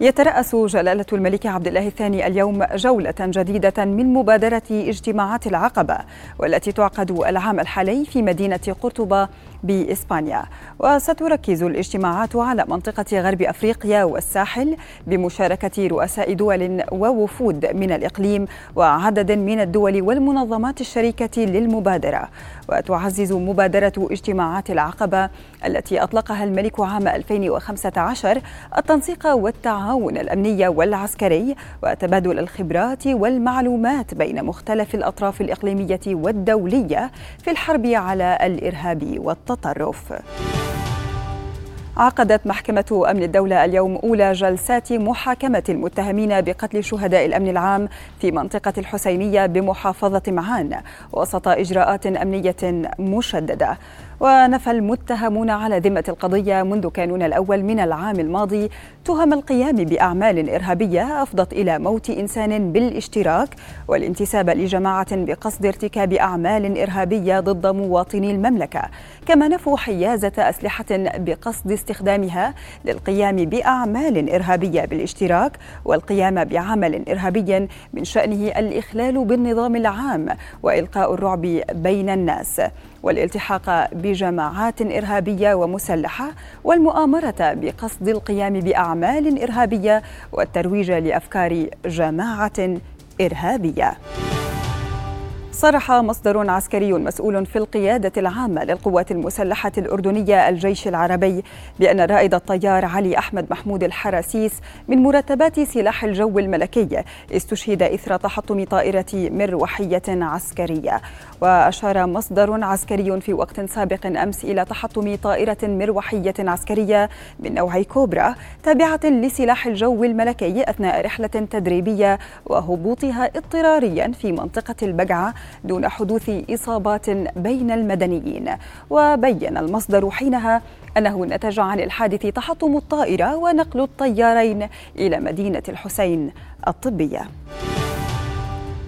يترأس جلالة الملك عبد الله الثاني اليوم جولة جديدة من مبادرة اجتماعات العقبة والتي تعقد العام الحالي في مدينة قرطبة بإسبانيا. وستركز الاجتماعات على منطقة غرب أفريقيا والساحل بمشاركة رؤساء دول ووفود من الإقليم وعدد من الدول والمنظمات الشريكة للمبادرة. وتعزز مبادرة اجتماعات العقبة التي أطلقها الملك عام 2015 التنسيق والتعاون الأمني والعسكري وتبادل الخبرات والمعلومات بين مختلف الأطراف الإقليمية والدولية في الحرب على الإرهاب والتطرف. عقدت محكمة أمن الدولة اليوم أولى جلسات محاكمة المتهمين بقتل شهداء الأمن العام في منطقة الحسينية بمحافظة معان وسط إجراءات أمنية مشددة ونفى المتهمون على ذمة القضية منذ كانون الأول من العام الماضي تهم القيام بأعمال إرهابية أفضت إلى موت إنسان بالاشتراك والانتساب لجماعة بقصد ارتكاب أعمال إرهابية ضد مواطني المملكة. كما نفوا حيازة أسلحة بقصد استخدامها للقيام بأعمال إرهابية بالاشتراك والقيام بعمل إرهابي من شأنه الإخلال بالنظام العام وإلقاء الرعب بين الناس. والالتحاق بجماعات إرهابية ومسلحة والمؤامرة بقصد القيام بأعمال إرهابية والترويج لأفكار جماعة إرهابية. صرح مصدر عسكري مسؤول في القيادة العامة للقوات المسلحة الأردنية الجيش العربي بأن رائد الطيار علي أحمد محمود الحراسيس من مرتبات سلاح الجو الملكي استشهد إثر تحطم طائرة مروحية عسكرية. وأشار مصدر عسكري في وقت سابق أمس إلى تحطم طائرة مروحية عسكرية من نوع كوبرا تابعة لسلاح الجو الملكي أثناء رحلة تدريبية وهبوطها اضطراريا في منطقة البقعة دون حدوث إصابات بين المدنيين. وبين المصدر حينها أنه نتج عن الحادث تحطم الطائرة ونقل الطيارين إلى مدينة الحسين الطبية.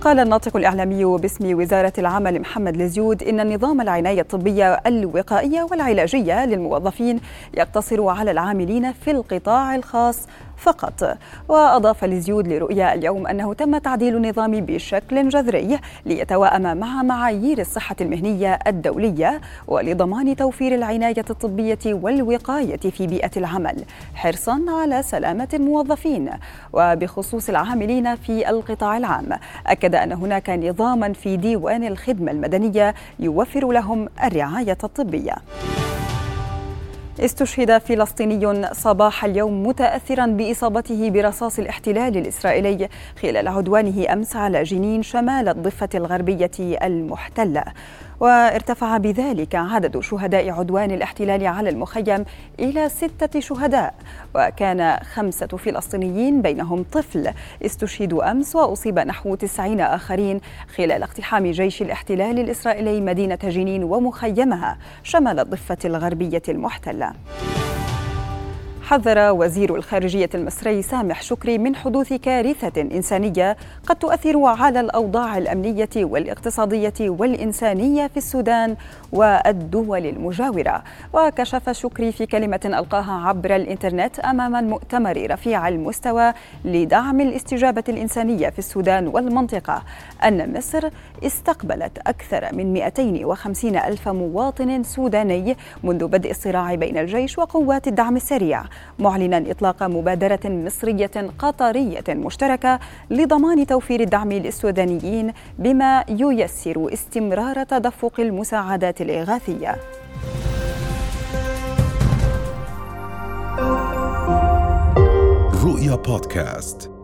قال الناطق الإعلامي باسم وزارة العمل محمد لزيود إن النظام العناية الطبية الوقائية والعلاجية للموظفين يقتصر على العاملين في القطاع الخاص فقط. وأضاف لزيود لرؤيا اليوم أنه تم تعديل النظام بشكل جذري ليتوائم مع معايير الصحة المهنية الدولية ولضمان توفير العناية الطبية والوقاية في بيئة العمل. حرصا على سلامة الموظفين. وبخصوص العاملين في القطاع العام أكد أن هناك نظاما في ديوان الخدمة المدنية يوفر لهم الرعاية الطبية. استشهد فلسطيني صباح اليوم متاثرا بإصابته برصاص الاحتلال الإسرائيلي خلال عدوانه أمس على جنين شمال الضفة الغربية المحتلة. وارتفع بذلك عدد شهداء عدوان الاحتلال على المخيم إلى ستة شهداء وكان خمسة فلسطينيين بينهم طفل استشهدوا أمس وأصيب نحو تسعين آخرين خلال اقتحام جيش الاحتلال الإسرائيلي مدينة جنين ومخيمها شمال الضفة الغربية المحتلة. حذر وزير الخارجية المصري سامح شكري من حدوث كارثة إنسانية قد تؤثر على الأوضاع الأمنية والاقتصادية والإنسانية في السودان والدول المجاورة. وكشف شكري في كلمة ألقاها عبر الإنترنت أمام المؤتمر رفيع المستوى لدعم الاستجابة الإنسانية في السودان والمنطقة أن مصر استقبلت أكثر من 250 ألف مواطن سوداني منذ بدء الصراع بين الجيش وقوات الدعم السريع. معلنا إطلاق مبادرة مصرية قطرية مشتركة لضمان توفير الدعم للسودانيين بما ييسر استمرار تدفق المساعدات الإغاثية. رؤيا بودكاست